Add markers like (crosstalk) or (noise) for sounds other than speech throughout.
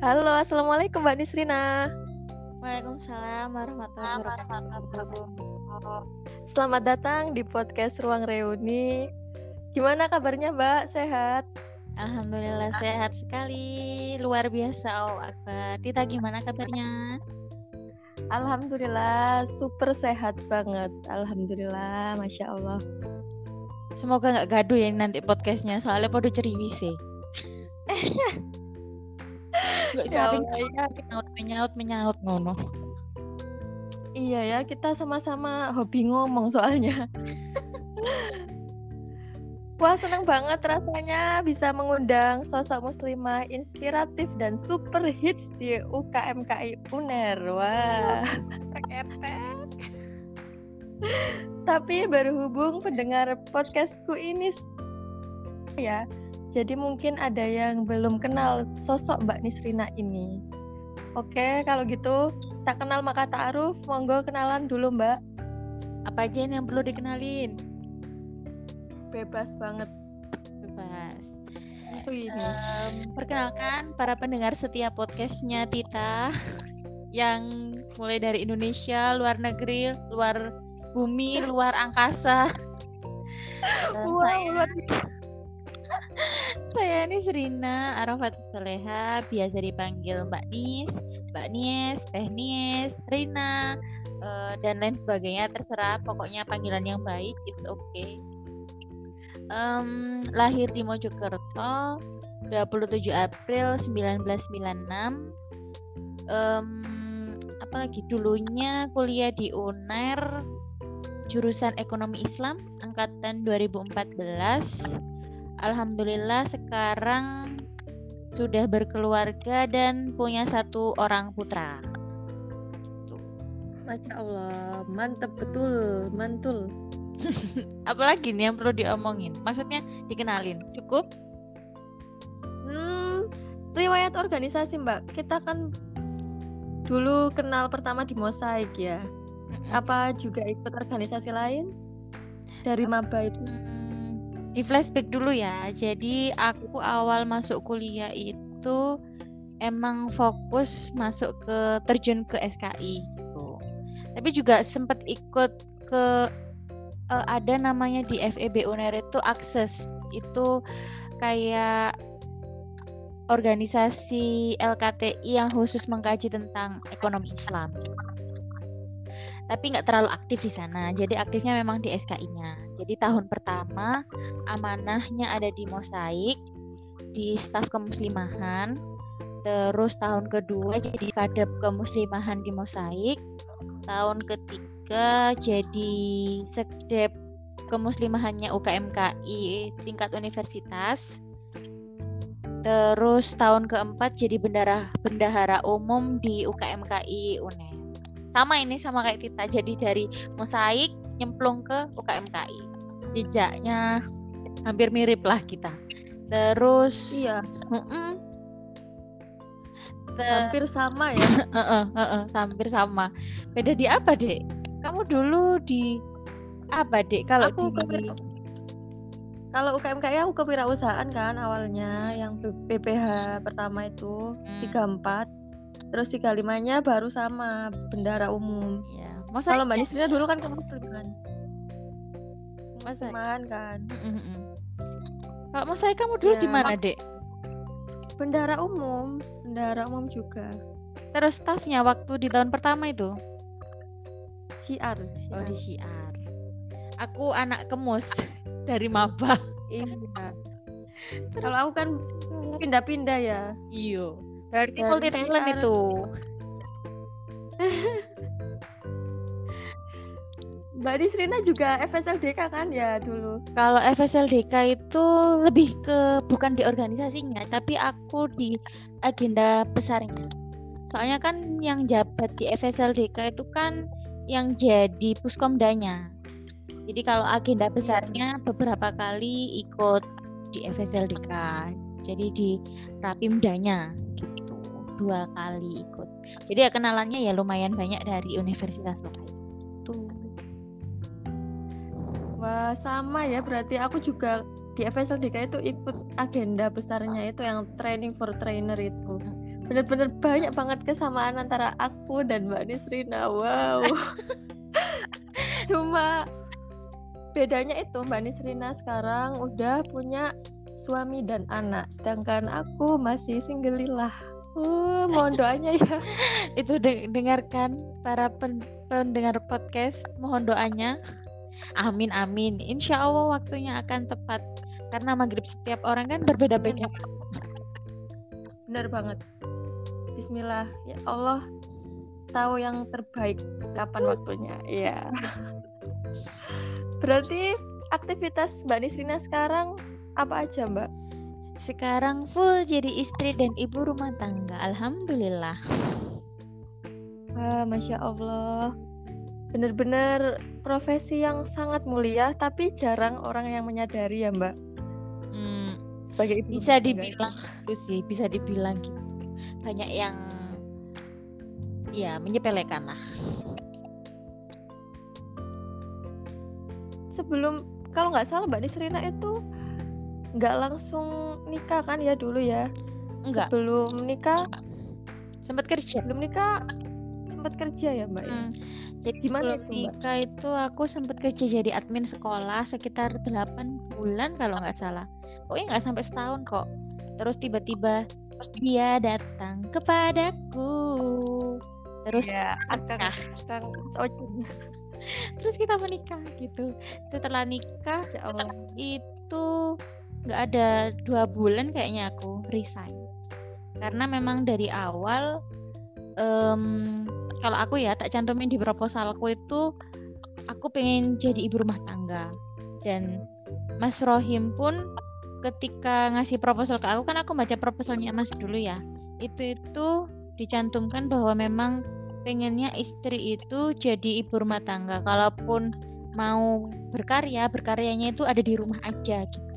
Halo, Assalamualaikum Mbak Nisrina. Waalaikumsalam warahmatullahi wabarakatuh. Selamat datang di podcast Ruang Reuni. Gimana kabarnya Mbak? Sehat? Alhamdulillah sehat sekali, luar biasa oh Akbar. Tita gimana kabarnya? Alhamdulillah super sehat banget. Alhamdulillah, masya Allah. Semoga nggak gaduh ya nanti podcastnya, soalnya pada ceriwis sih. (laughs) Ya Allah, ya. menyaut menyaut menyaut ngono. Iya ya, kita sama-sama hobi ngomong soalnya. Wah, senang banget rasanya bisa mengundang sosok muslimah inspiratif dan super hits di UKMKI UNER. Wah. Tapi berhubung pendengar podcastku ini ya, jadi mungkin ada yang belum kenal sosok Mbak Nisrina ini. Oke, kalau gitu tak kenal maka ta'aruf, monggo kenalan dulu Mbak. Apa aja yang perlu dikenalin? Bebas banget. Bebas. Ini. Em, perkenalkan para pendengar setiap podcastnya Tita yang mulai dari Indonesia, luar negeri, luar bumi, luar angkasa. (laughs) Wow, saya, luar saya ini Serina Arafatus Soleha, biasa dipanggil Mbak Nis, Mbak Nies, Teh Nies, Rina, eh, dan lain sebagainya. Terserah, pokoknya panggilan yang baik, it's okay. Em, lahir di Mojokerto 27 April 1996 Em, apalagi dulunya kuliah di UNER jurusan ekonomi Islam angkatan 2014 Alhamdulillah sekarang sudah berkeluarga dan punya satu orang putra. Masya Allah, mantep betul, mantul. (laughs) apalagi nih yang perlu diomongin? Maksudnya dikenalin cukup? Hmm, riwayat organisasi Mbak, kita kan dulu kenal pertama di Mosaik ya. Apa juga ikut organisasi lain? Dari maba itu? Di flashback dulu ya. Jadi aku awal masuk kuliah itu emang fokus masuk ke terjun ke SKI gitu. Tapi juga sempat ikut ke eh, ada namanya di FEB UNER itu akses itu kayak organisasi LKTI yang khusus mengkaji tentang ekonomi Islam. Tapi nggak terlalu aktif di sana. Jadi aktifnya memang di SKI-nya. Jadi tahun pertama amanahnya ada di Mosaik, di staf kemuslimahan. Terus tahun kedua jadi kadep kemuslimahan di Mosaik. Tahun ketiga jadi sekdep kemuslimahannya UKMKI tingkat universitas. Terus tahun keempat jadi bendara bendahara umum di UKMKI UNER. Sama ini sama kayak Tita. Jadi dari mosaik nyemplung ke UKMKI. Jejaknya hampir mirip lah kita. Terus Iya, Mm-mm. Te- hampir sama ya. (laughs) Heeh, heeh, hampir sama. Beda di apa, Dek? Kamu dulu di apa, Dek? Kalau Aku di kepira- Kalau UKMKI aku kewirausahaan kan awalnya yang PPH pertama itu Hmm. 34 terus 35-nya baru sama bendara umum. ya, Kalau Mbak mosaiknya- Nisrina dulu kan kemusliman. Mosaik. Kemusliman kan. Mm, mm, mm. Kalau mosaik kamu dulu di Ya, mana, wak- Dek? Bendara umum, bendara umum juga. Terus staffnya waktu di tahun pertama itu? Syiar, Oh, syiar. di Syiar. Aku anak kemus (laughs) dari maba. Iya. Kalau aku kan pindah-pindah ya. Iyo. Berarti multi talent itu. (laughs) Mbak Nisrina juga FSLDK kan ya dulu. Kalau FSLDK itu lebih ke bukan di organisasinya, tapi aku di agenda besarnya. Soalnya kan yang jabat di FSLDK itu kan yang jadi puskomdanya. Jadi kalau agenda besarnya beberapa kali ikut di FSLDK. Jadi di Rapimdanya gitu. Dua kali ikut. Jadi ya kenalannya ya lumayan banyak dari universitas lokal. Tuh. Wah, sama ya berarti aku juga di FSLDK itu ikut agenda besarnya itu yang training for trainer itu. bener-bener banyak banget kesamaan antara aku dan Mbak Nisrina wow (laughs) cuma bedanya itu Mbak Nisrina sekarang udah punya suami dan anak sedangkan aku masih singgelilah uh, mohon doanya ya. (laughs) Itu de dengarkan para pen pendengar podcast mohon doanya. Amin amin. Insya Allah waktunya akan tepat. Karena maghrib setiap orang kan berbeda-beda. Benar banget. Bismillah. Ya Allah tahu yang terbaik kapan waktunya. Ya (laughs) berarti aktivitas Mbak Nisrina sekarang apa aja Mbak sekarang full jadi istri dan ibu rumah tangga. Alhamdulillah. Wah, Masya Allah. Benar-benar profesi yang sangat mulia tapi jarang orang yang menyadari ya Mbak. Hmm, sebagai ibu bisa dibilang itu sih bisa dibilang gitu. Banyak yang ya menyepelekan lah. Sebelum kalau nggak salah mbak Nisrina itu nggak langsung nikah kan ya dulu ya enggak belum nikah sempat kerja belum nikah sempat kerja ya mbak ya? hmm. jadi Gimana sebelum itu, Mbak? nikah itu aku sempat kerja jadi admin sekolah sekitar 8 bulan kalau nggak salah pokoknya nggak sampai setahun kok terus tiba-tiba dia datang kepadaku terus ya akang nikah. akang Ocun. (laughs) terus kita menikah gitu setelah nikah ya Allah itu nggak ada dua bulan kayaknya aku resign. Karena memang dari awal em, kalau aku ya tak cantumin di proposalku itu aku pengen jadi ibu rumah tangga. Dan Mas Rohim pun ketika ngasih proposal ke aku kan aku baca proposalnya Mas dulu ya. Itu itu dicantumkan bahwa memang pengennya istri itu jadi ibu rumah tangga. Kalaupun mau berkarya berkaryanya itu ada di rumah aja gitu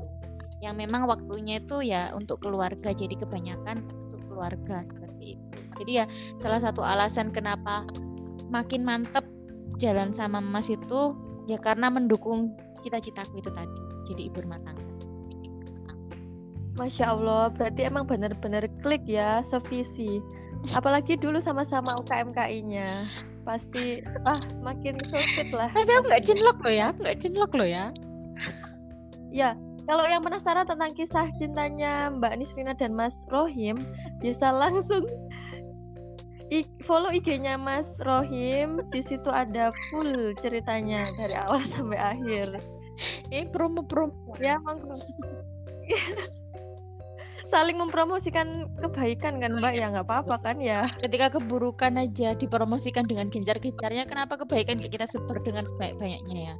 yang memang waktunya itu ya untuk keluarga jadi kebanyakan untuk keluarga seperti itu. Jadi ya salah satu alasan kenapa makin mantep jalan sama Mas itu ya karena mendukung cita-citaku itu tadi jadi ibu rumah tangga. Masya Allah berarti emang benar-benar klik ya sevisi. Apalagi dulu sama-sama UKMKI-nya pasti ah makin so sweet lah tapi aku nggak cinlok loh ya nggak cinlok loh ya. Ya, kalau yang penasaran tentang kisah cintanya Mbak Nisrina dan Mas Rohim, bisa langsung follow IG-nya Mas Rohim. Di situ ada full ceritanya dari awal (laughs) sampai akhir. ini promo-promo Ya. Saling mempromosikan kebaikan kan Mbak ya nggak apa-apa kan ya. ketika keburukan aja dipromosikan dengan gencar-gencarnya kenapa kebaikan kita sebar dengan sebanyak-banyaknya ya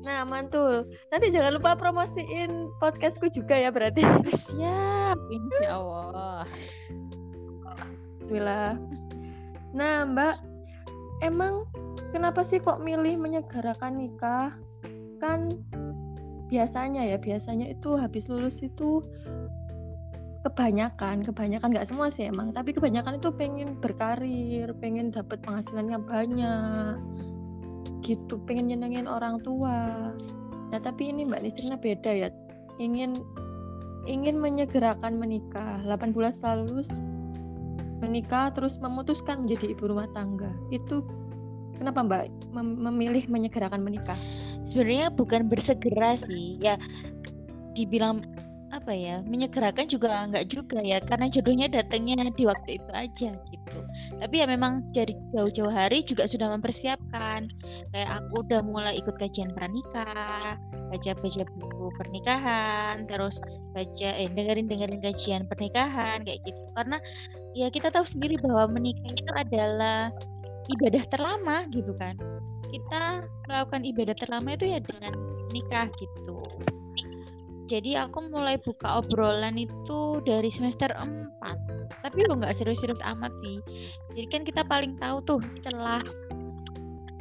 Nah, mantul. Nanti jangan lupa promosiin podcastku juga ya berarti. siap insya Allah Alhamdulillah. Nah, Mbak, emang kenapa sih kok milih menyegarakan nikah? Kan biasanya ya, biasanya itu habis lulus itu kebanyakan, kebanyakan nggak semua sih emang, tapi kebanyakan itu pengen berkarir, pengen dapat penghasilan yang banyak, gitu, pengen nyenengin orang tua. Nah, tapi ini Mbak Nisrina beda ya, ingin ingin menyegerakan menikah, 8 bulan setelah menikah terus memutuskan menjadi ibu rumah tangga. Itu kenapa mbak mem- memilih menyegerakan menikah? Sebenarnya bukan bersegera sih. Ya dibilang apa ya menyegerakan juga nggak juga ya karena jodohnya datangnya di waktu itu aja gitu. Tapi ya memang dari jauh-jauh hari juga sudah mempersiapkan. Kayak aku udah mulai ikut kajian pranikah baca-baca buku pernikahan terus baca eh dengerin dengerin kajian pernikahan kayak gitu. Karena ya kita tahu sendiri bahwa menikah itu adalah ibadah terlama gitu kan. Kita melakukan ibadah terlama itu ya dengan nikah gitu jadi aku mulai buka obrolan itu dari semester 4 tapi lo nggak serius-serius amat sih. Jadi kan kita paling tahu tuh setelah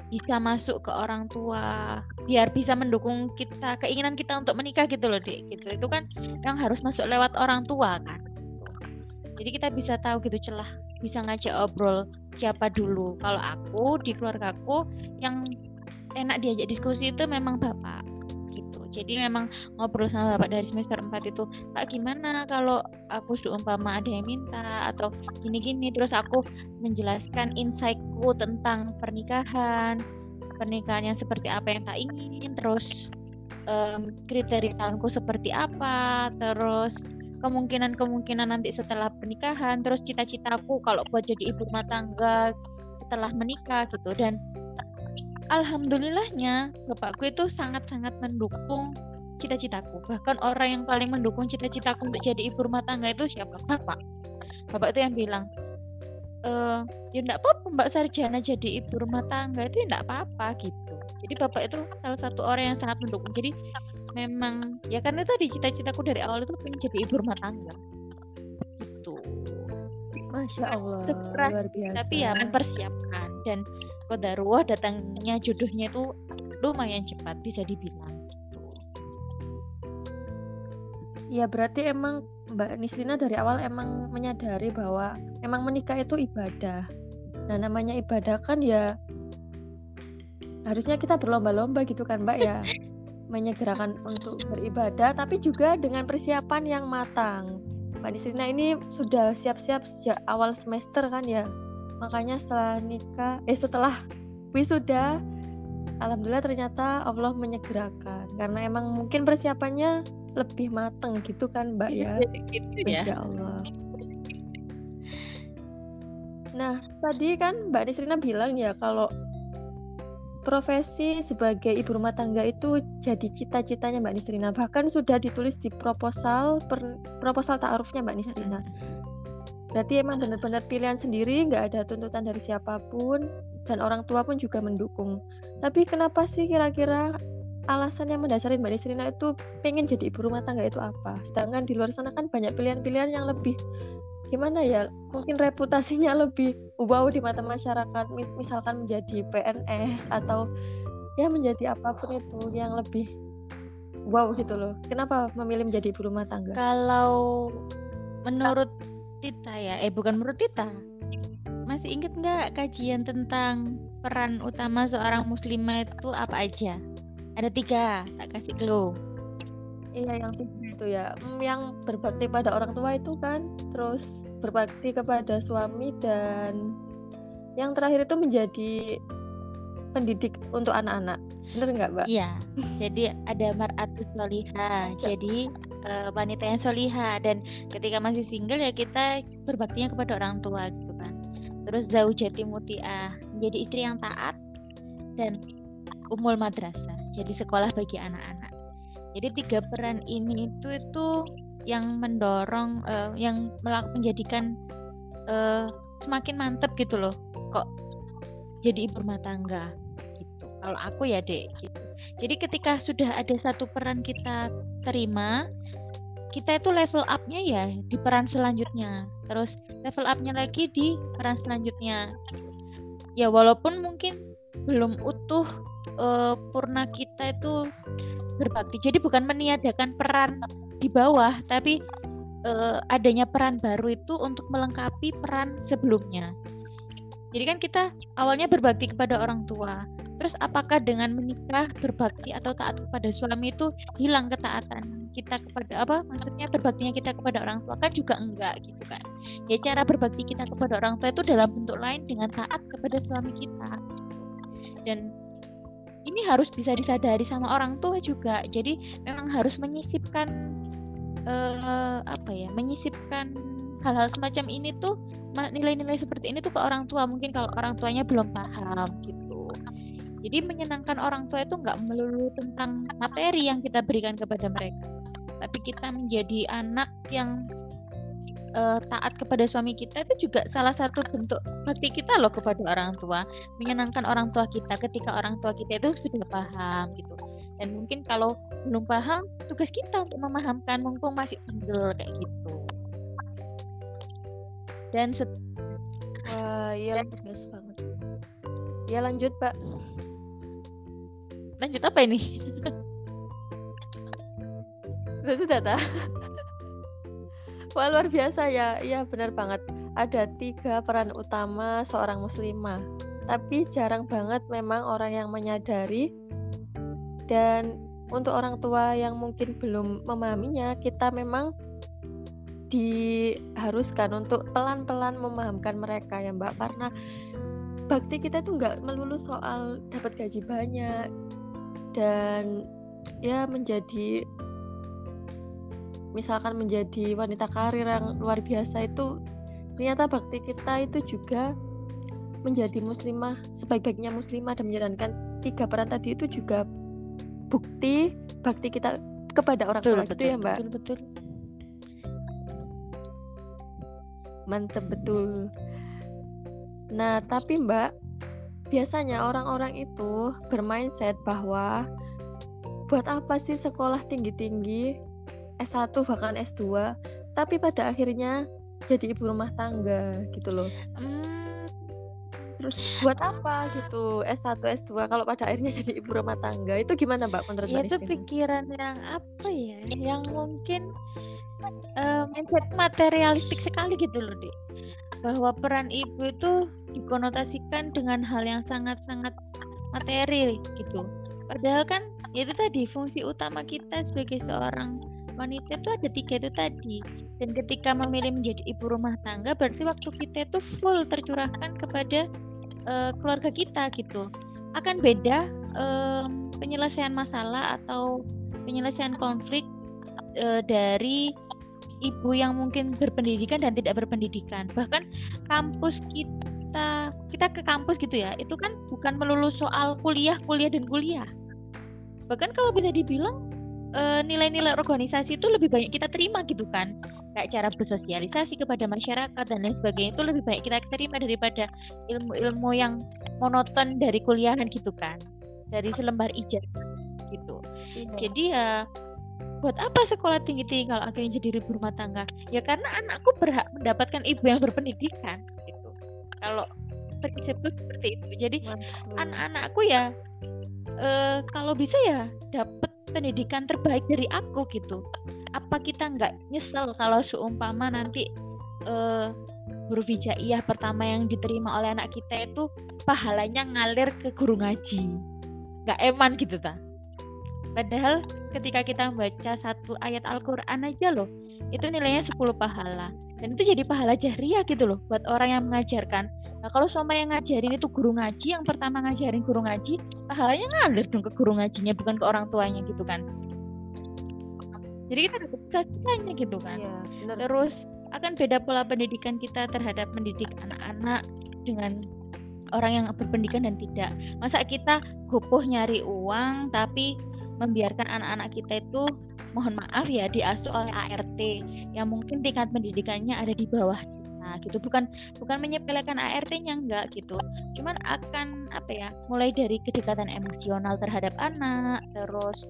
bisa masuk ke orang tua biar bisa mendukung kita keinginan kita untuk menikah gitu loh dek gitu. Itu kan yang harus masuk lewat orang tua kan. Jadi kita bisa tahu gitu celah bisa ngajak obrol siapa dulu. Kalau aku di keluargaku yang enak diajak diskusi itu memang bapak jadi memang ngobrol sama bapak dari semester 4 itu kak gimana kalau aku seumpama ada yang minta? Atau gini-gini. Terus aku menjelaskan insightku tentang pernikahan pernikahan yang seperti apa yang tak ingin terus um, kriteriaku seperti apa terus kemungkinan-kemungkinan nanti setelah pernikahan terus cita-citaku kalau buat jadi ibu rumah tangga setelah menikah gitu. Dan alhamdulillahnya bapakku itu sangat-sangat mendukung cita-citaku. Bahkan orang yang paling mendukung cita-citaku untuk jadi ibu rumah tangga itu siapa? Bapak. Bapak itu yang bilang e, ya enggak apa-apa mbak sarjana jadi ibu rumah tangga itu enggak apa-apa gitu. Jadi bapak itu salah satu orang yang sangat mendukung. Jadi memang ya karena tadi cita-citaku dari awal itu pengen jadi ibu rumah tangga. Gitu. Masya Allah, luar biasa. Tapi ya mempersiapkan. Dan kodarullah datangnya jodohnya itu lumayan cepat bisa dibilang gitu. Ya berarti emang Mbak Nisrina dari awal emang menyadari bahwa emang menikah itu ibadah. Nah namanya ibadah kan ya harusnya kita berlomba-lomba gitu kan Mbak ya (laughs) menyegerakan untuk beribadah tapi juga dengan persiapan yang matang Mbak Nisrina ini sudah siap-siap sejak awal semester kan ya makanya setelah nikah eh setelah wisuda alhamdulillah ternyata Allah menyegerakan. Karena emang mungkin persiapannya lebih mateng gitu kan Mbak ya? gitu ya. Allah. Nah tadi kan Mbak Nisrina bilang ya kalau profesi sebagai ibu rumah tangga itu jadi cita-citanya Mbak Nisrina. Bahkan sudah ditulis di proposal per, proposal ta'arufnya Mbak Nisrina berarti emang benar-benar pilihan sendiri nggak ada tuntutan dari siapa pun dan orang tua pun juga mendukung. Tapi kenapa sih kira-kira alasan yang mendasari Mbak Nisrina itu pengen jadi ibu rumah tangga itu apa? Sedangkan di luar sana kan banyak pilihan-pilihan yang lebih gimana ya mungkin reputasinya (laughs) lebih wow di mata masyarakat. Misalkan menjadi PNS atau ya menjadi apa pun itu yang lebih wow gitu loh. Kenapa memilih menjadi ibu rumah tangga? Kalau menurut Tita ya? Eh bukan menurut Tita. Masih inget nggak kajian tentang peran utama seorang muslimah itu apa aja? Ada tiga tak kasih clue. Iya yang tiga itu ya. Hmm, Yang berbakti pada orang tua itu kan. Terus berbakti kepada suami dan Yang terakhir itu menjadi pendidik untuk anak-anak. Bener nggak Mbak? Iya. Jadi ada mar'atus soliha Jadi uh, wanita yang soliha Dan ketika masih single ya kita berbaktinya kepada orang tua gitu kan. Terus zaujati muti'ah Menjadi istri yang taat Dan umul madrasah. Jadi sekolah bagi anak-anak. Jadi tiga peran ini itu itu yang mendorong uh, yang menjadikan uh, semakin mantep gitu loh. Kok jadi ibu rumah tangga gitu kalau aku ya dek gitu jadi ketika sudah ada satu peran kita terima kita itu level upnya ya di peran selanjutnya terus level upnya lagi di peran selanjutnya ya walaupun mungkin belum utuh uh, purna kita itu berbakti. Jadi bukan meniadakan peran di bawah, tapi uh, adanya peran baru itu untuk melengkapi peran sebelumnya. Jadi kan kita awalnya berbakti kepada orang tua. Terus apakah dengan menikah berbakti atau taat kepada suami itu hilang ketaatan kita kepada apa? Maksudnya berbaktinya kita kepada orang tua kan juga enggak gitu kan. Ya cara berbakti kita kepada orang tua itu dalam bentuk lain dengan taat kepada suami kita. Dan ini harus bisa disadari sama orang tua juga jadi memang harus menyisipkan uh, apa ya menyisipkan hal-hal semacam ini tuh nilai-nilai seperti ini tuh ke orang tua. Mungkin kalau orang tuanya belum paham gitu. Jadi menyenangkan orang tua itu nggak melulu tentang materi yang kita berikan kepada mereka tapi kita menjadi anak yang uh, taat kepada suami kita itu juga salah satu bentuk bakti kita loh kepada orang tua. Menyenangkan orang tua kita ketika orang tua kita itu sudah paham gitu. Dan mungkin kalau belum paham tugas kita untuk memahamkan mumpung masih single kayak gitu dan set wah iya bagus banget. Ya lanjut pak. Lanjut apa ini? Sudah tak Wah luar biasa ya, iya benar banget. Ada tiga peran utama seorang muslimah, tapi jarang banget memang orang yang menyadari. Dan untuk orang tua yang mungkin belum memahaminya kita memang diharuskan untuk pelan-pelan memahamkan mereka ya mbak. Karena bakti kita tuh nggak melulu soal dapat gaji banyak dan ya menjadi misalkan menjadi wanita karir yang luar biasa itu ternyata bakti kita itu juga menjadi muslimah sebaik-baiknya muslimah dan menjalankan tiga peran tadi itu juga bukti bakti kita kepada orang betul, tua betul, gitu ya mbak. betul betul mantep betul. Nah tapi mbak biasanya orang-orang itu bermindset bahwa buat apa sih sekolah tinggi-tinggi? S1 bahkan S2 tapi pada akhirnya jadi ibu rumah tangga gitu loh. Hmm. terus buat apa gitu S1 S2 kalau pada akhirnya jadi ibu rumah tangga itu gimana mbak menurut ya, itu pikiran yang apa ya? Yang mungkin uh, mindset materialistik sekali gitu loh dek bahwa peran ibu itu dikonotasikan dengan hal yang sangat-sangat materi gitu. Padahal kan itu tadi fungsi utama kita sebagai seorang wanita itu ada tiga itu tadi. Dan ketika memilih menjadi ibu rumah tangga berarti waktu kita itu full tercurahkan kepada uh, keluarga kita gitu. Akan beda uh, penyelesaian masalah atau penyelesaian konflik uh, dari ibu yang mungkin berpendidikan dan tidak berpendidikan. Bahkan kampus kita kita ke kampus gitu ya itu kan bukan melulu soal kuliah kuliah dan kuliah. Bahkan kalau bisa dibilang eh, nilai-nilai organisasi itu lebih banyak kita terima gitu kan. Kayak cara bersosialisasi kepada masyarakat dan lain sebagainya itu lebih banyak kita terima daripada ilmu-ilmu yang monoton dari kuliahan gitu kan. Dari selembar ijazah gitu. Iya. jadi ya buat apa sekolah tinggi-tinggi kalau akhirnya jadi ibu rumah tangga? Ya karena anakku berhak mendapatkan ibu yang berpendidikan gitu. Kalau prinsipku seperti itu. Jadi anak-anakku ya uh, kalau bisa ya dapat pendidikan terbaik dari aku gitu. Apa kita nggak nyesel kalau seumpama nanti uh, guru vijaiyah pertama yang diterima oleh anak kita itu pahalanya ngalir ke guru ngaji? Nggak eman gitu ta padahal ketika kita membaca satu ayat Al-Quran aja loh itu nilainya 10 pahala. Dan itu jadi pahala jahriah gitu loh buat orang yang mengajarkan. Nah kalau sama yang ngajarin itu guru ngaji yang pertama ngajarin guru ngaji pahalanya ngalir dong ke guru ngajinya bukan ke orang tuanya gitu kan. Jadi kita dapat cita gitu kan. Ya, terus akan beda pola pendidikan kita terhadap mendidik anak-anak dengan orang yang berpendidikan dan tidak. Masa kita gopoh nyari uang tapi membiarkan anak-anak kita itu mohon maaf ya diasuh oleh ART yang mungkin tingkat pendidikannya ada di bawah kita gitu. Bukan bukan menyepelekan ART-nya enggak gitu. Cuman akan apa ya mulai dari kedekatan emosional terhadap anak terus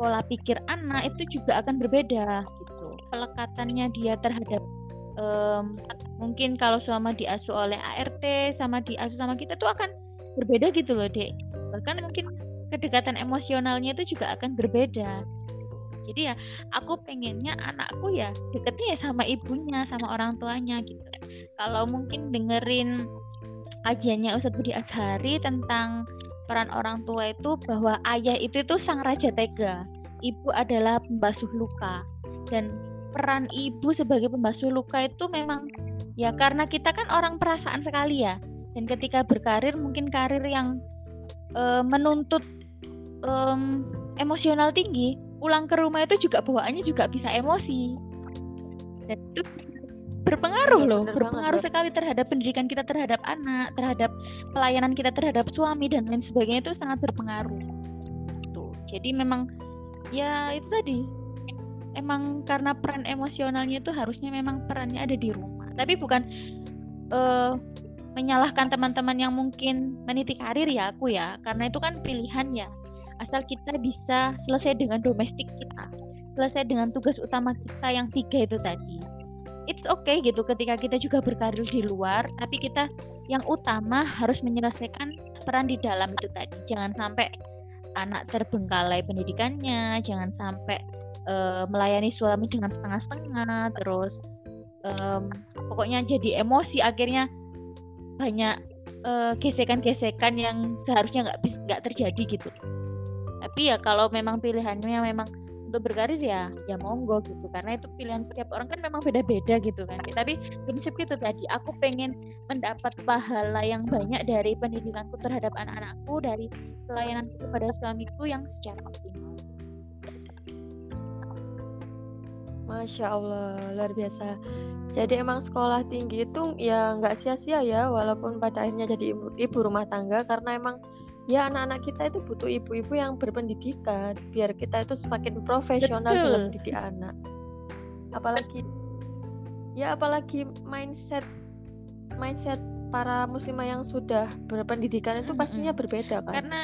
pola pikir anak itu juga akan berbeda gitu. Pelekatannya dia terhadap um, mungkin kalau selama diasuh oleh ART sama diasuh sama kita tuh akan berbeda gitu loh dek. Bahkan mungkin kedekatan emosionalnya itu juga akan berbeda. Jadi ya aku pengennya anakku ya deketnya ya sama ibunya sama orang tuanya gitu. Kalau mungkin dengerin kajiannya Ustadz Budi Azhari tentang peran orang tua itu bahwa ayah itu itu sang raja tega ibu adalah pembasuh luka. Dan peran ibu sebagai pembasuh luka itu memang ya karena kita kan orang perasaan sekali ya. Dan ketika berkarir mungkin karir yang e, menuntut um, emosional tinggi, pulang ke rumah itu juga bawaannya juga bisa emosi. Dan itu berpengaruh ya, loh, berpengaruh banget, sekali terhadap pendidikan kita terhadap anak, terhadap pelayanan kita terhadap suami dan lain sebagainya itu sangat berpengaruh. Tuh. Jadi memang ya itu tadi emang karena peran emosionalnya itu harusnya memang perannya ada di rumah. Tapi bukan uh, menyalahkan teman-teman yang mungkin meniti karir ya aku ya, karena itu kan pilihan ya asal kita bisa selesai dengan domestik kita selesai dengan tugas utama kita yang tiga itu tadi. It's okay gitu ketika kita juga berkarir di luar tapi kita yang utama harus menyelesaikan peran di dalam itu tadi. Jangan sampai anak terbengkalai pendidikannya jangan sampai uh, melayani suami dengan setengah-setengah terus um, pokoknya jadi emosi akhirnya banyak gesekan-gesekan uh, yang seharusnya nggak nggak terjadi gitu tapi ya kalau memang pilihannya memang untuk berkarir ya ya monggo gitu. Karena itu pilihan setiap orang kan memang beda-beda gitu kan. Tapi prinsip itu tadi aku pengen mendapat pahala yang banyak dari pendidikanku terhadap anak-anakku dari pelayananku kepada suamiku yang secara optimal. Masya Allah luar biasa. Jadi emang sekolah tinggi itu ya nggak sia-sia ya walaupun pada akhirnya jadi ibu, ibu rumah tangga karena emang ya anak-anak kita itu butuh ibu-ibu yang berpendidikan biar kita itu semakin profesional Betul. dalam mendidik anak. Apalagi ya apalagi mindset mindset para muslimah yang sudah berpendidikan itu pastinya berbeda kan? Karena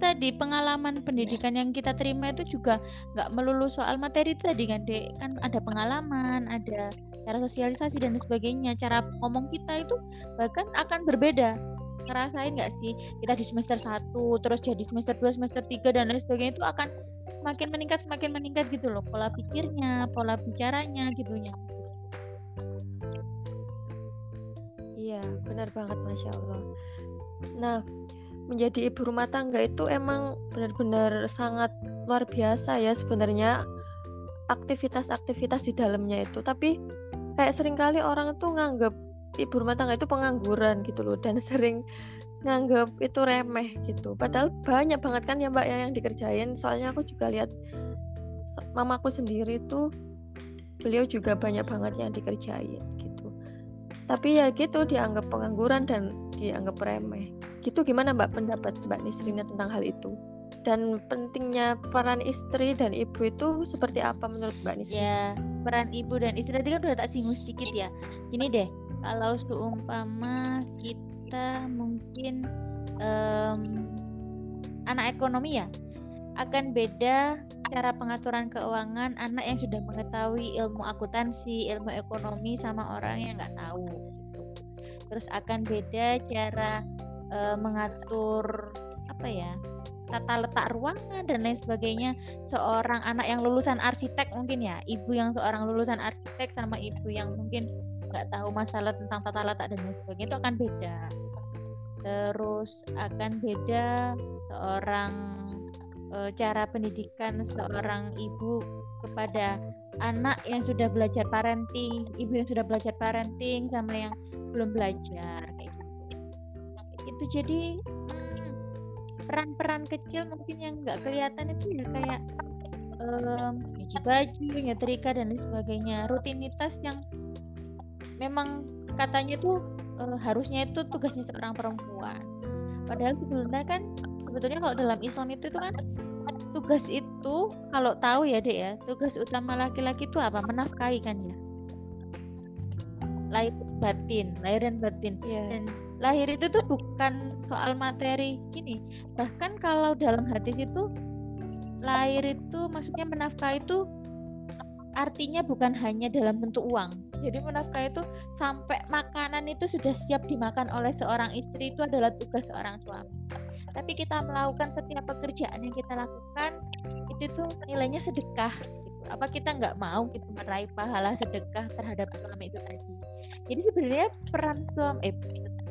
tadi pengalaman pendidikan yang kita terima itu juga nggak melulu soal materi tadi kan dek? Kan ada pengalaman ada cara sosialisasi dan sebagainya. Cara ngomong kita itu bahkan akan berbeda ngerasain nggak sih? Kita di semester 1 terus jadi semester 2 semester 3 dan lain sebagainya itu akan semakin meningkat semakin meningkat gitu loh. Pola pikirnya pola bicaranya gitu ya. Iya benar banget masya Allah. Nah menjadi ibu rumah tangga itu emang benar-benar sangat luar biasa ya sebenarnya aktivitas-aktivitas di dalamnya itu. Tapi kayak sering kali orang tuh nganggap ibu rumah tangga itu pengangguran gitu loh dan sering nganggap itu remeh gitu. Padahal banyak banget kan ya mbak ya yang dikerjain. Soalnya aku juga lihat mamaku sendiri tuh beliau juga banyak banget yang dikerjain gitu. Tapi ya gitu dianggap pengangguran dan dianggap remeh. Gitu gimana mbak pendapat mbak Nisrina tentang hal itu? Dan pentingnya peran istri dan ibu itu seperti apa menurut mbak Nisrina? Ya peran ibu dan istri tadi kan udah tak singgung sedikit ya. Ini deh kalau seumpama kita mungkin um, anak ekonomi ya akan beda cara pengaturan keuangan anak yang sudah mengetahui ilmu akuntansi, ilmu ekonomi sama orang yang nggak tahu. Gitu. Terus akan beda cara uh, mengatur apa ya tata letak ruangan dan lain sebagainya seorang anak yang lulusan arsitek mungkin ya ibu yang seorang lulusan arsitek sama ibu yang mungkin nggak tahu masalah tentang tata letak dan lain sebagainya itu akan beda. Terus akan beda seorang e, cara pendidikan seorang ibu kepada anak yang sudah belajar parenting ibu yang sudah belajar parenting sama yang belum belajar kayak gitu. Itu jadi hmm, peran-peran kecil mungkin yang nggak kelihatan itu ya kayak um, baju, nyetrika dan lain sebagainya. Rutinitas yang memang katanya tuh uh, harusnya itu tugasnya seorang perempuan. Padahal sebelumnya kan sebetulnya kalau dalam Islam itu, itu kan tugas itu kalau tahu ya dek ya tugas utama laki-laki itu apa? Menafkahi kan ya? Lahir batin lahir dan batin. Yeah. dan lahir itu tuh bukan soal materi gini. Bahkan kalau dalam hadis itu lahir itu maksudnya menafkahi itu artinya bukan hanya dalam bentuk uang. Jadi menafkah itu sampai makanan itu sudah siap dimakan oleh seorang istri itu adalah tugas seorang suami. Tapi kita melakukan setiap pekerjaan yang kita lakukan itu tuh nilainya sedekah. Gitu. Apa kita nggak mau gitu meraih pahala sedekah terhadap suami itu tadi? Jadi sebenarnya peran suami, eh,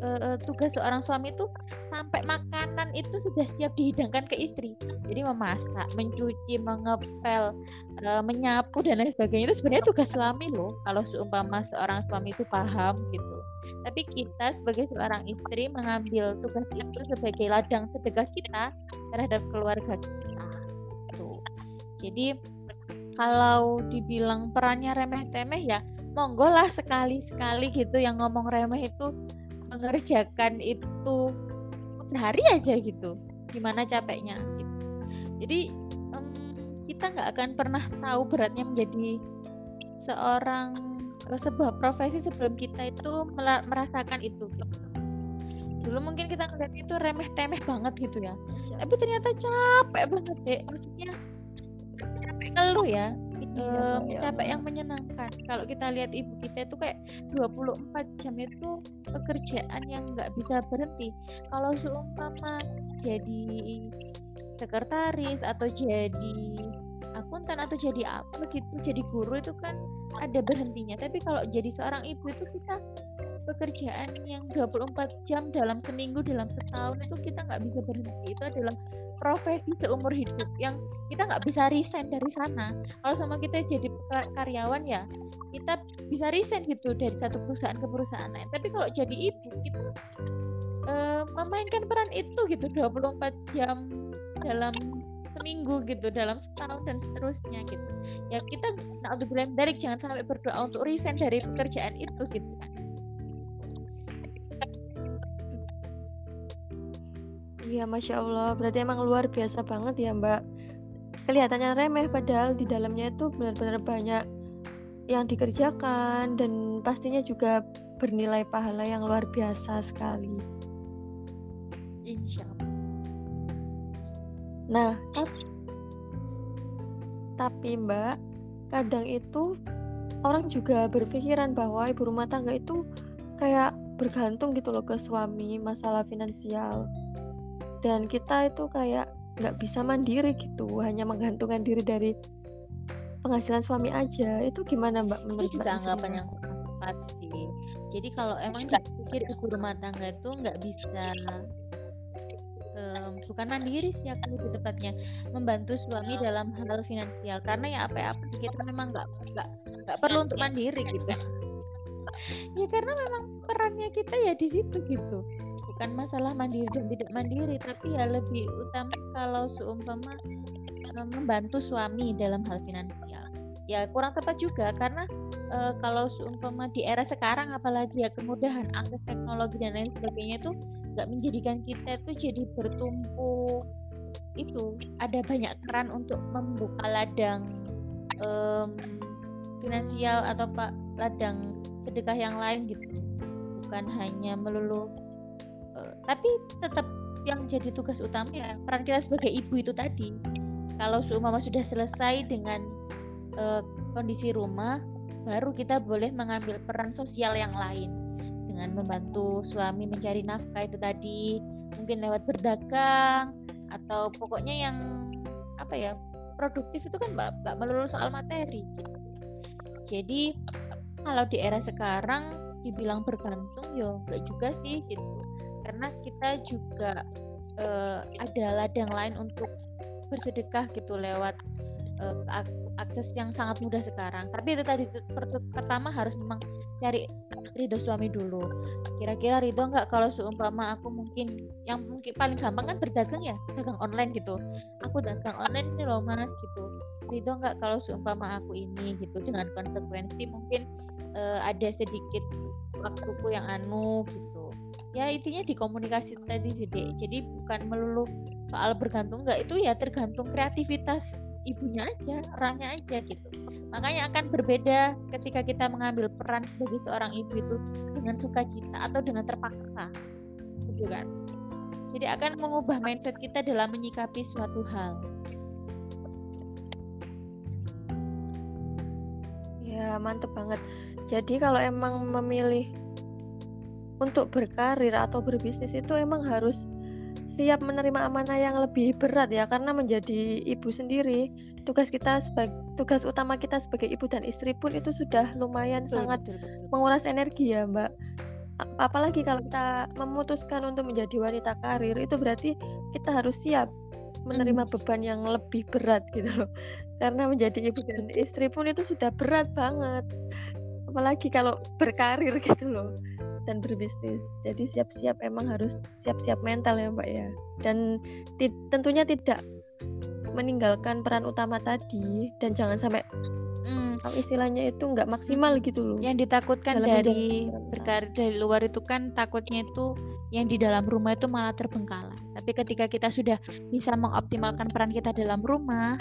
uh, tugas seorang suami itu sampai makanan itu sudah siap dihidangkan ke istri. Jadi memasak, mencuci, mengepel, uh, menyapu dan lain sebagainya itu sebenarnya tugas suami loh. Kalau seumpama seorang suami itu paham gitu. Tapi kita sebagai seorang istri mengambil tugas itu sebagai ladang sedekah kita terhadap keluarga kita. Gitu. Jadi kalau dibilang perannya remeh-temeh ya monggo lah sekali-sekali gitu yang ngomong remeh itu mengerjakan itu sehari aja gitu. Gimana capeknya gitu. jadi um, kita nggak akan pernah tahu beratnya menjadi seorang sebuah profesi sebelum kita itu merasakan itu. Gitu. dulu mungkin kita ngeliat itu remeh temeh banget gitu ya. Tapi ternyata capek banget deh. Maksudnya ngeluh ya um, capek yang menyenangkan. Kalau kita lihat ibu kita itu kayak 24 jam itu pekerjaan yang nggak bisa berhenti. Kalau seumpama jadi sekretaris atau jadi akuntan atau jadi apa gitu, jadi guru itu kan ada berhentinya. Tapi kalau jadi seorang ibu itu kita pekerjaan yang 24 jam dalam seminggu dalam setahun itu kita nggak bisa berhenti. Itu adalah profesi seumur hidup yang kita nggak bisa resign dari sana. Kalau sama kita jadi karyawan ya kita bisa resign gitu dari satu perusahaan ke perusahaan lain. Tapi kalau jadi ibu kita uh, memainkan peran itu gitu 24 jam dalam seminggu gitu dalam setahun dan seterusnya gitu. Ya kita bilang dari jangan sampai berdoa untuk resign dari pekerjaan itu gitu kan Iya, masya Allah. Berarti emang luar biasa banget ya, Mbak. Kelihatannya remeh, padahal di dalamnya itu benar-benar banyak yang dikerjakan dan pastinya juga bernilai pahala yang luar biasa sekali. Insya Allah. Nah, tapi, tapi Mbak, kadang itu orang juga berpikiran bahwa ibu rumah tangga itu kayak bergantung gitu loh ke suami masalah finansial dan kita itu kayak nggak bisa mandiri gitu hanya menggantungkan diri dari penghasilan suami aja. Itu gimana mbak menurut itu juga anggapan yang tepat sih. Jadi kalau emang dipikir ibu rumah tangga itu nggak bisa um, bukan mandiri sih aku lebih tepatnya membantu suami dalam hal finansial. Karena ya apa apa kita memang nggak nggak nggak perlu untuk mandiri gitu. (laughs) Ya karena memang perannya kita ya di situ gitu bukan masalah mandiri dan tidak mandiri tapi ya lebih utama kalau seumpama eh, membantu suami dalam hal finansial. Ya kurang tepat juga karena e, kalau seumpama di era sekarang apalagi ya kemudahan akses teknologi dan lain sebagainya itu nggak menjadikan kita itu jadi bertumpu itu ada banyak keran untuk membuka ladang um, finansial atau pak ladang sedekah yang lain gitu. Bukan hanya melulu tapi tetap yang jadi tugas utama ya peran kita sebagai ibu itu tadi. Kalau seumpama sudah selesai dengan uh, kondisi rumah baru kita boleh mengambil peran sosial yang lain. Dengan membantu suami mencari nafkah itu tadi mungkin lewat berdagang atau pokoknya yang apa ya produktif itu kan mbak melulu soal materi. Jadi kalau di era sekarang dibilang bergantung yo nggak juga sih gitu karena kita juga uh, ada ladang lain untuk bersedekah gitu lewat uh, akses yang sangat mudah sekarang. Tapi itu tadi pertama harus memang cari ridho suami dulu. Kira-kira ridho nggak kalau seumpama aku mungkin yang mungkin paling gampang kan berdagang ya, dagang online gitu. Aku dagang online ini loh mas gitu. Ridho nggak kalau seumpama aku ini gitu dengan konsekuensi mungkin uh, ada sedikit waktuku yang anu gitu ya intinya di komunikasi tadi jadi jadi bukan melulu soal bergantung nggak itu ya tergantung kreativitas ibunya aja orangnya aja gitu. Makanya akan berbeda ketika kita mengambil peran sebagai seorang ibu itu dengan sukacita atau dengan terpaksa gitu kan. Jadi akan mengubah mindset kita dalam menyikapi suatu hal. Ya mantep banget. Jadi kalau emang memilih untuk berkarir atau berbisnis itu emang harus siap menerima amanah yang lebih berat ya karena menjadi ibu sendiri tugas kita sebagai tugas utama kita sebagai ibu dan istri pun itu sudah lumayan betul, sangat betul, betul. menguras energi ya mbak. Apalagi kalau kita memutuskan untuk menjadi wanita karir itu berarti kita harus siap menerima hmm. beban yang lebih berat (laughs) gitu loh. Karena menjadi ibu dan istri pun itu sudah berat banget. Apalagi kalau berkarir (laughs) gitu loh dan berbisnis. Jadi siap-siap emang harus siap-siap mental ya Mbak ya. Dan tentunya tidak meninggalkan peran utama tadi dan jangan sampai hmm. kalau istilahnya itu nggak maksimal gitu loh. Yang ditakutkan dari berkarir dari luar itu kan takutnya itu yang di dalam rumah itu malah terbengkalai. Tapi ketika kita sudah bisa mengoptimalkan peran kita dalam rumah,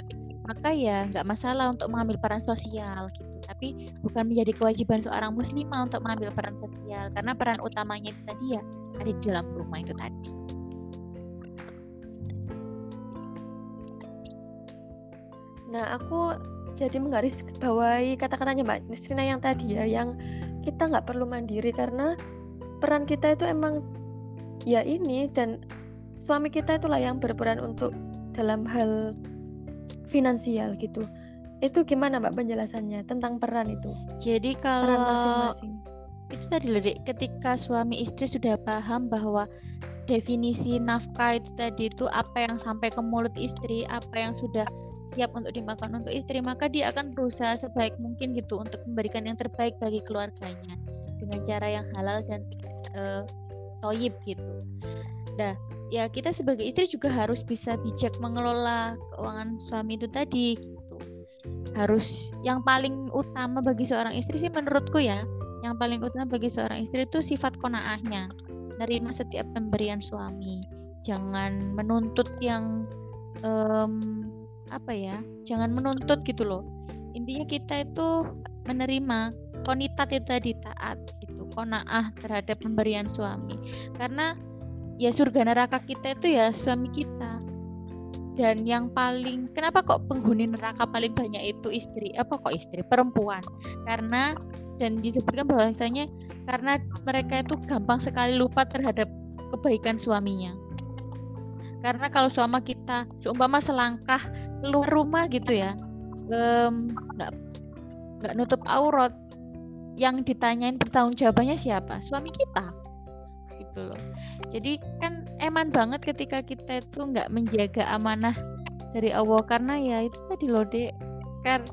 maka ya nggak masalah untuk mengambil peran sosial gitu tapi bukan menjadi kewajiban seorang muslimah untuk mengambil peran sosial karena peran utamanya itu tadi ya ada di dalam rumah itu tadi. Nah, aku jadi menggaris bawahi kata-katanya Mbak Nisrina yang tadi ya, yang kita nggak perlu mandiri karena peran kita itu emang ya ini dan suami kita itulah yang berperan untuk dalam hal finansial gitu. Itu gimana Mbak penjelasannya tentang peran itu? Jadi kalau peran masing-masing. itu tadi dek ketika suami istri sudah paham bahwa definisi nafkah itu tadi itu apa yang sampai ke mulut istri apa yang sudah siap untuk dimakan untuk istri maka dia akan berusaha sebaik mungkin gitu untuk memberikan yang terbaik bagi keluarganya dengan cara yang halal dan uh, toyib gitu. Nah, ya kita sebagai istri juga harus bisa bijak mengelola keuangan suami itu tadi gitu. Harus yang paling utama bagi seorang istri sih menurutku ya, yang paling utama bagi seorang istri itu sifat konaahnya. Nerima setiap pemberian suami. Jangan menuntut yang um, apa ya? Jangan menuntut gitu loh. Intinya kita itu menerima konitat itu tadi taat gitu, konaah terhadap pemberian suami. Karena ya surga neraka kita itu ya suami kita. Dan yang paling kenapa kok penghuni neraka paling banyak itu istri apa kok istri? Perempuan. Karena dan disebutkan bahwasanya karena mereka itu gampang sekali lupa terhadap kebaikan suaminya. Karena kalau suami kita seumpama selangkah keluar rumah gitu ya nggak nggak nutup aurat yang ditanyain bertanggung jawabannya siapa? Suami kita gitu loh. Jadi kan eman banget ketika kita itu nggak menjaga amanah dari Allah karena ya itu tadi loh dek. Kan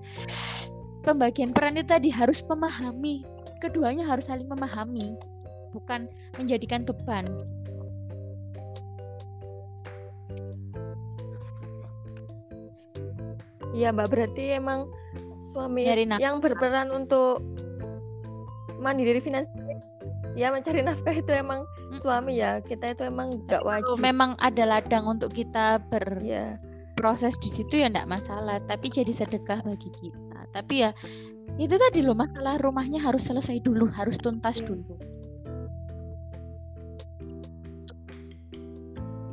pembagian peran itu tadi harus memahami keduanya harus saling memahami bukan menjadikan beban. Iya mbak berarti emang suami yang berperan untuk mandiri finansial ya mencari nafkah itu emang suami ya. Kita itu emang nggak wajib. memang ada ladang untuk kita ber ya. proses di situ ya enggak masalah tapi jadi sedekah bagi kita. Tapi ya itu tadi loh masalah rumahnya harus selesai dulu harus tuntas dulu.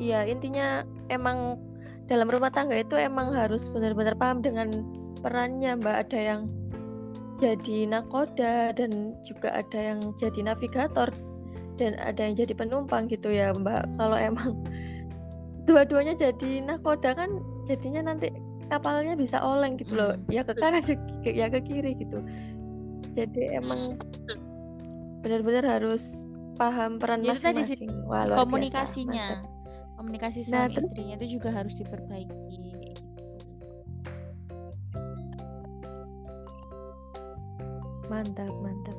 Iya intinya emang dalam rumah tangga itu emang harus benar-benar paham dengan perannya mbak. Ada yang jadi nakoda dan juga ada yang jadi navigator dan ada yang jadi penumpang gitu ya Mbak. Kalau emang (laughs) dua-duanya jadi nakoda kan jadinya nanti kapalnya bisa oleng gitu loh hmm, ya ke kanan (laughs) ya ke kiri gitu. Jadi emang benar-benar harus paham peran masing-masing. Komunikasinya. biasa. komunikasi nah, suami nah, istrinya itu juga harus diperbaiki mantap mantap.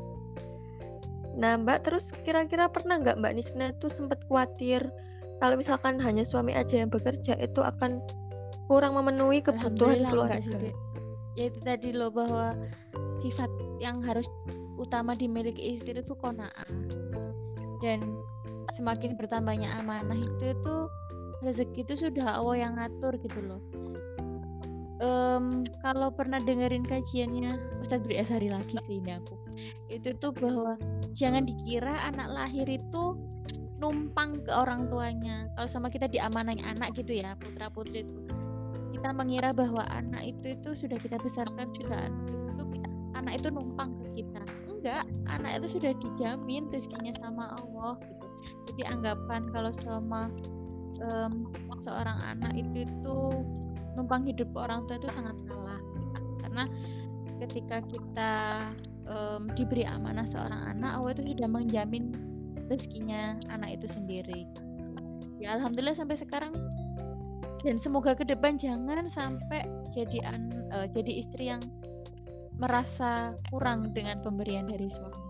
Nah, Mbak terus kira-kira pernah nggak Mbak Nisna itu sempat khawatir kalau misalkan hanya suami aja yang bekerja itu akan kurang memenuhi kebutuhan keluarga? Sih, ya itu tadi loh bahwa sifat yang harus utama dimiliki istri itu kona'ah. Dan semakin bertambahnya amanah itu itu rezeki itu sudah Allah yang ngatur gitu loh um, kalau pernah dengerin kajiannya Ustadz Bri Asari lagi sih ini aku. Itu tuh bahwa jangan dikira anak lahir itu numpang ke orang tuanya. Kalau sama kita diamanai anak gitu ya putra putri itu. Kita mengira bahwa anak itu itu sudah kita besarkan sudah itu anak itu numpang ke kita. Enggak anak itu sudah dijamin rezekinya sama Allah gitu. Jadi anggapan kalau sama um, seorang anak itu itu numpang hidup ke orang tua itu sangat salah karena ketika kita um, diberi amanah seorang anak Allah itu sudah menjamin rezekinya anak itu sendiri. Ya alhamdulillah sampai sekarang dan semoga ke depan jangan sampai jadi an, uh, jadi istri yang merasa kurang dengan pemberian dari suami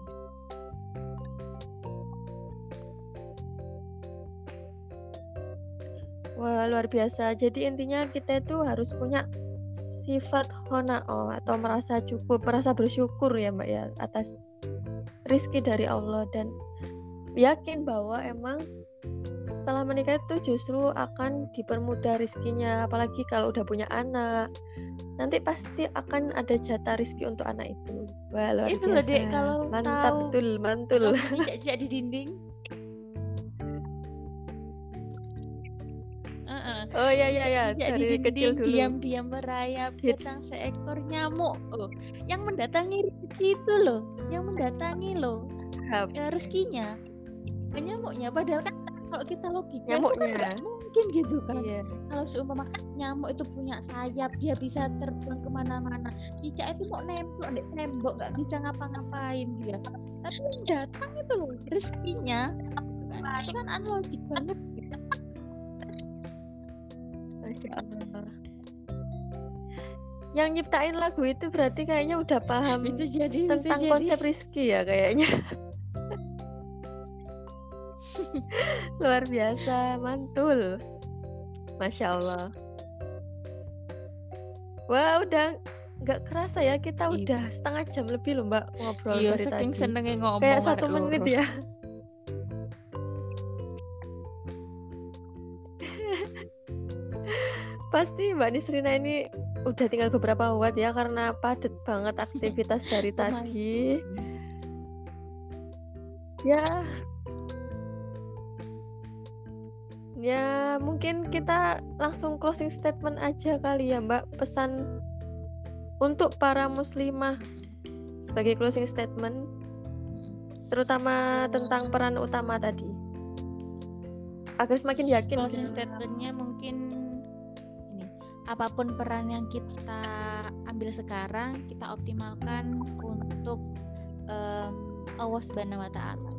Wah, luar biasa. Jadi intinya kita itu harus punya sifat honao atau merasa cukup, merasa bersyukur ya Mbak ya atas rizki dari Allah. Dan yakin bahwa emang setelah menikah itu justru akan dipermudah rizkinya. Apalagi kalau udah punya anak nanti pasti akan ada jatah rizki untuk anak itu. Wah luar itu biasa. Dek, kalau mantap tahu, betul mantul. Tidak (laughs) di dinding Oh iya iya iya. Dari kecil dulu. Diam-diam merayap datang seekor nyamuk. Oh, yang mendatangi itu loh, yang mendatangi loh. Ya, rezekinya. Nyamuknya padahal kan kalau kita logika nyamuknya. Itu kan mungkin gitu kan iya kalau seumpama nyamuk itu punya sayap dia bisa terbang ke mana-mana cicak itu mau nempel di tembok nggak bisa ngapa-ngapain dia tapi datang itu loh rezekinya kan itu kan unlogic banget. Yang nyiptain lagu itu berarti kayaknya udah paham (laughs) itu jadi tentang itu jadi konsep Rizky ya kayaknya. (laughs) Luar biasa, mantul. Masya Allah. Wah, udah nggak kerasa ya kita udah setengah jam lebih loh Mbak ngobrol iya dari tadi. ngomong Kayak satu menit loro. ya. (laughs) Pasti Mbak Nisrina ini udah tinggal beberapa watt ya karena padat banget aktivitas (laughs) dari Lumayan. tadi. Ya. Ya, mungkin kita langsung closing statement aja kali ya, Mbak. Pesan untuk para muslimah sebagai closing statement terutama tentang peran utama tadi. Agar semakin yakin closing gitu. statementnya mungkin apa pun peran yang kita ambil sekarang kita optimalkan untuk em, Allah Subhanahu Wa Taala.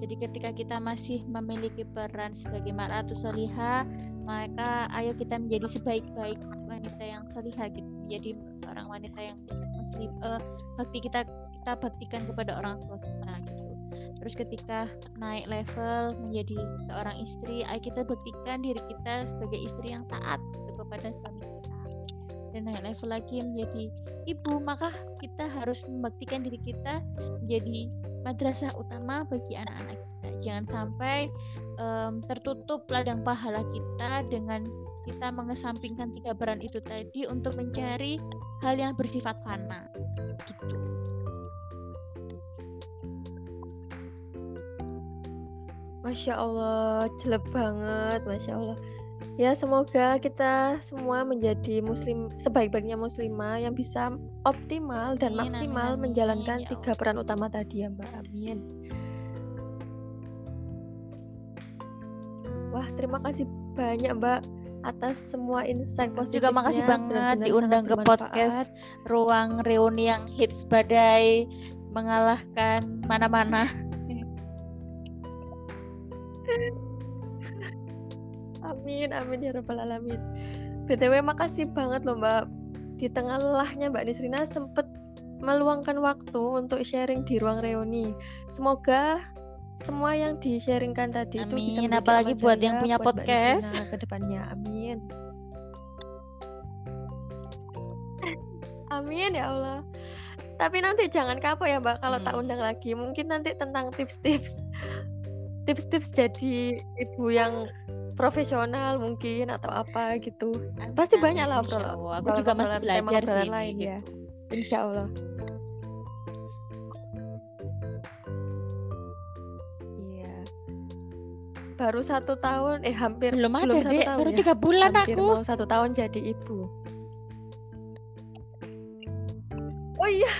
Jadi ketika kita masih memiliki peran sebagai mar'atu solihah, maka ayo kita menjadi sebaik-baik wanita yang solihah gitu. Jadi seorang wanita yang muslim eh, bakti kita kita baktikan kepada orang tua kita gitu. Terus ketika naik level menjadi seorang istri, ayo kita buktikan diri kita sebagai istri yang taat gitu kepada suami kita. Dan naik level lagi menjadi ibu, maka kita harus membuktikan diri kita menjadi madrasah utama bagi anak-anak kita. Jangan sampai em, tertutup ladang pahala kita dengan kita mengesampingkan tiga peran itu tadi untuk mencari hal yang bersifat fana. Gitu. Masya Allah, jelek banget, Masya Allah. Ya semoga kita semua menjadi muslim sebaik-baiknya muslimah yang bisa optimal dan Amin, maksimal amin, menjalankan ya tiga peran utama tadi ya Mbak. Amin. Wah terima kasih banyak Mbak atas semua insight positifnya. Juga makasih banget diundang ke podcast ruang reuni yang hits badai mengalahkan mana-mana. Amin, amin ya rabbal alamin. BTW makasih banget loh Mbak. Di tengah lelahnya Mbak Nisrina sempet meluangkan waktu untuk sharing di ruang reuni. Semoga semua yang di-sharingkan tadi itu bisa Amin, apalagi buat yang punya buat podcast. Ke depannya. Amin. (laughs) Amin ya Allah. Tapi nanti jangan kapok ya Mbak kalau tak Hmm. undang lagi. Mungkin nanti tentang tips-tips tips-tips jadi ibu yang profesional mungkin atau apa gitu. Amin, Pasti banyak lah obrolan. Aku juga masih belajar sih lain ini, ya. gitu. Insya Allah. Iya. Baru satu tahun, eh hampir Belum ada, belum satu Dek. tahun Baru ya. tiga bulan hampir aku. mau satu tahun jadi ibu. Oh iya.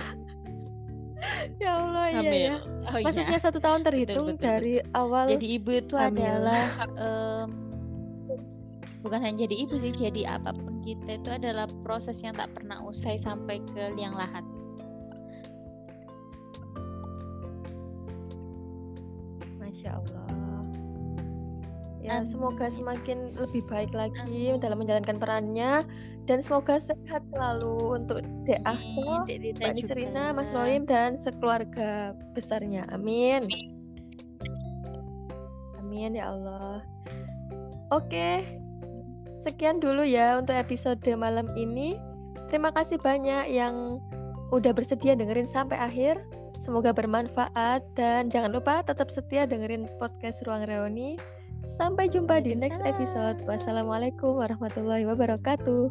ya Allah iya Hamil. ya. Oh iya. Maksudnya satu tahun terhitung betul, dari awal. Jadi ibu itu hamil. adalah em, bukan hanya jadi ibu sih, jadi apa pun kita itu adalah proses yang tak pernah usai sampai ke liang lahat. Masya Allah. Ya, semoga semakin lebih baik lagi dalam menjalankan perannya dan semoga sehat selalu untuk Dek Ahso, Mbak juga. Mas Noim dan sekeluarga besarnya. Amin. Amin ya Allah. Oke. Sekian dulu ya untuk episode malam ini. Terima kasih banyak yang udah bersedia dengerin sampai akhir. Semoga bermanfaat dan jangan lupa tetap setia dengerin podcast Ruang Reuni. Sampai jumpa di next episode. Wassalamualaikum warahmatullahi wabarakatuh.